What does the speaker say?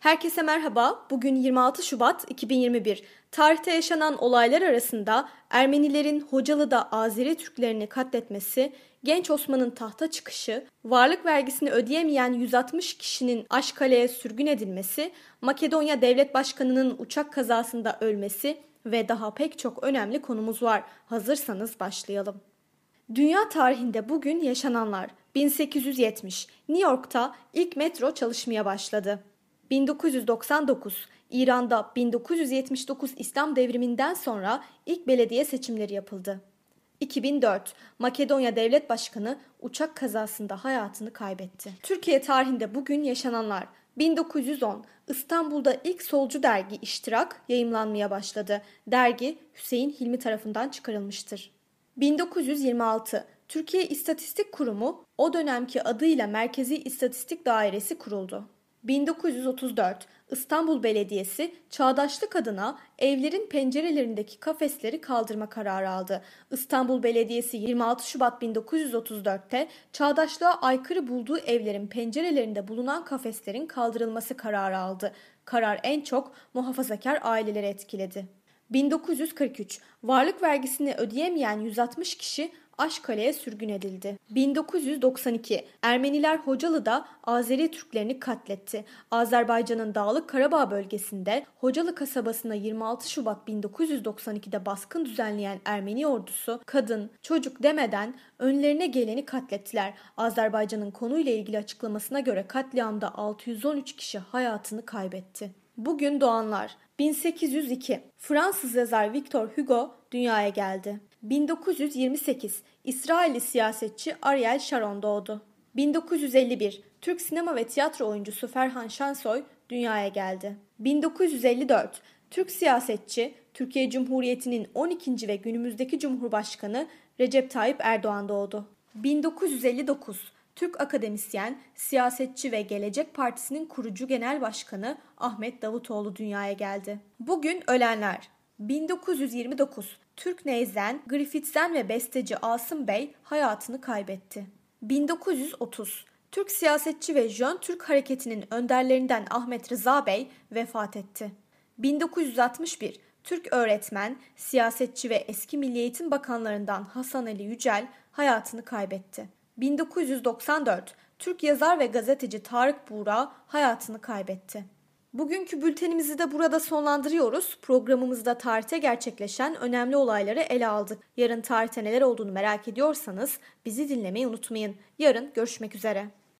Herkese merhaba. Bugün 26 Şubat 2021. Tarihte yaşanan olaylar arasında Ermenilerin Hocalı'da Azeri Türklerini katletmesi, Genç Osman'ın tahta çıkışı, varlık vergisini ödeyemeyen 160 kişinin Aşkale'ye sürgün edilmesi, Makedonya Devlet Başkanı'nın uçak kazasında ölmesi ve daha pek çok önemli konumuz var. Hazırsanız başlayalım. Dünya tarihinde bugün yaşananlar 1870 New York'ta ilk metro çalışmaya başladı. 1999 İran'da 1979 İslam devriminden sonra ilk belediye seçimleri yapıldı. 2004 Makedonya Devlet Başkanı uçak kazasında hayatını kaybetti. Türkiye tarihinde bugün yaşananlar 1910 İstanbul'da ilk solcu dergi İştirak yayımlanmaya başladı. Dergi Hüseyin Hilmi tarafından çıkarılmıştır. 1926 Türkiye İstatistik Kurumu o dönemki adıyla Merkezi İstatistik Dairesi kuruldu. 1934 İstanbul Belediyesi çağdaşlık adına evlerin pencerelerindeki kafesleri kaldırma kararı aldı. İstanbul Belediyesi 26 Şubat 1934'te çağdaşlığa aykırı bulduğu evlerin pencerelerinde bulunan kafeslerin kaldırılması kararı aldı. Karar en çok muhafazakar aileleri etkiledi. 1943 varlık vergisini ödeyemeyen 160 kişi Aşkale'ye sürgün edildi. 1992 Ermeniler Hocalı'da Azeri Türklerini katletti. Azerbaycan'ın Dağlık Karabağ bölgesinde Hocalı kasabasına 26 Şubat 1992'de baskın düzenleyen Ermeni ordusu kadın, çocuk demeden önlerine geleni katlettiler. Azerbaycan'ın konuyla ilgili açıklamasına göre katliamda 613 kişi hayatını kaybetti. Bugün doğanlar 1802 Fransız yazar Victor Hugo dünyaya geldi. 1928 İsrailli siyasetçi Ariel Sharon doğdu. 1951 Türk sinema ve tiyatro oyuncusu Ferhan Şansoy dünyaya geldi. 1954 Türk siyasetçi Türkiye Cumhuriyeti'nin 12. ve günümüzdeki Cumhurbaşkanı Recep Tayyip Erdoğan doğdu. 1959 Türk akademisyen, siyasetçi ve Gelecek Partisi'nin kurucu genel başkanı Ahmet Davutoğlu dünyaya geldi. Bugün ölenler 1929 Türk neyzen, Griffithsen ve besteci Asım Bey hayatını kaybetti. 1930 Türk siyasetçi ve Jön Türk hareketinin önderlerinden Ahmet Rıza Bey vefat etti. 1961 Türk öğretmen, siyasetçi ve eski Milli Eğitim Bakanlarından Hasan Ali Yücel hayatını kaybetti. 1994 Türk yazar ve gazeteci Tarık Buğra hayatını kaybetti. Bugünkü bültenimizi de burada sonlandırıyoruz. Programımızda tarihte gerçekleşen önemli olayları ele aldık. Yarın tarihte neler olduğunu merak ediyorsanız bizi dinlemeyi unutmayın. Yarın görüşmek üzere.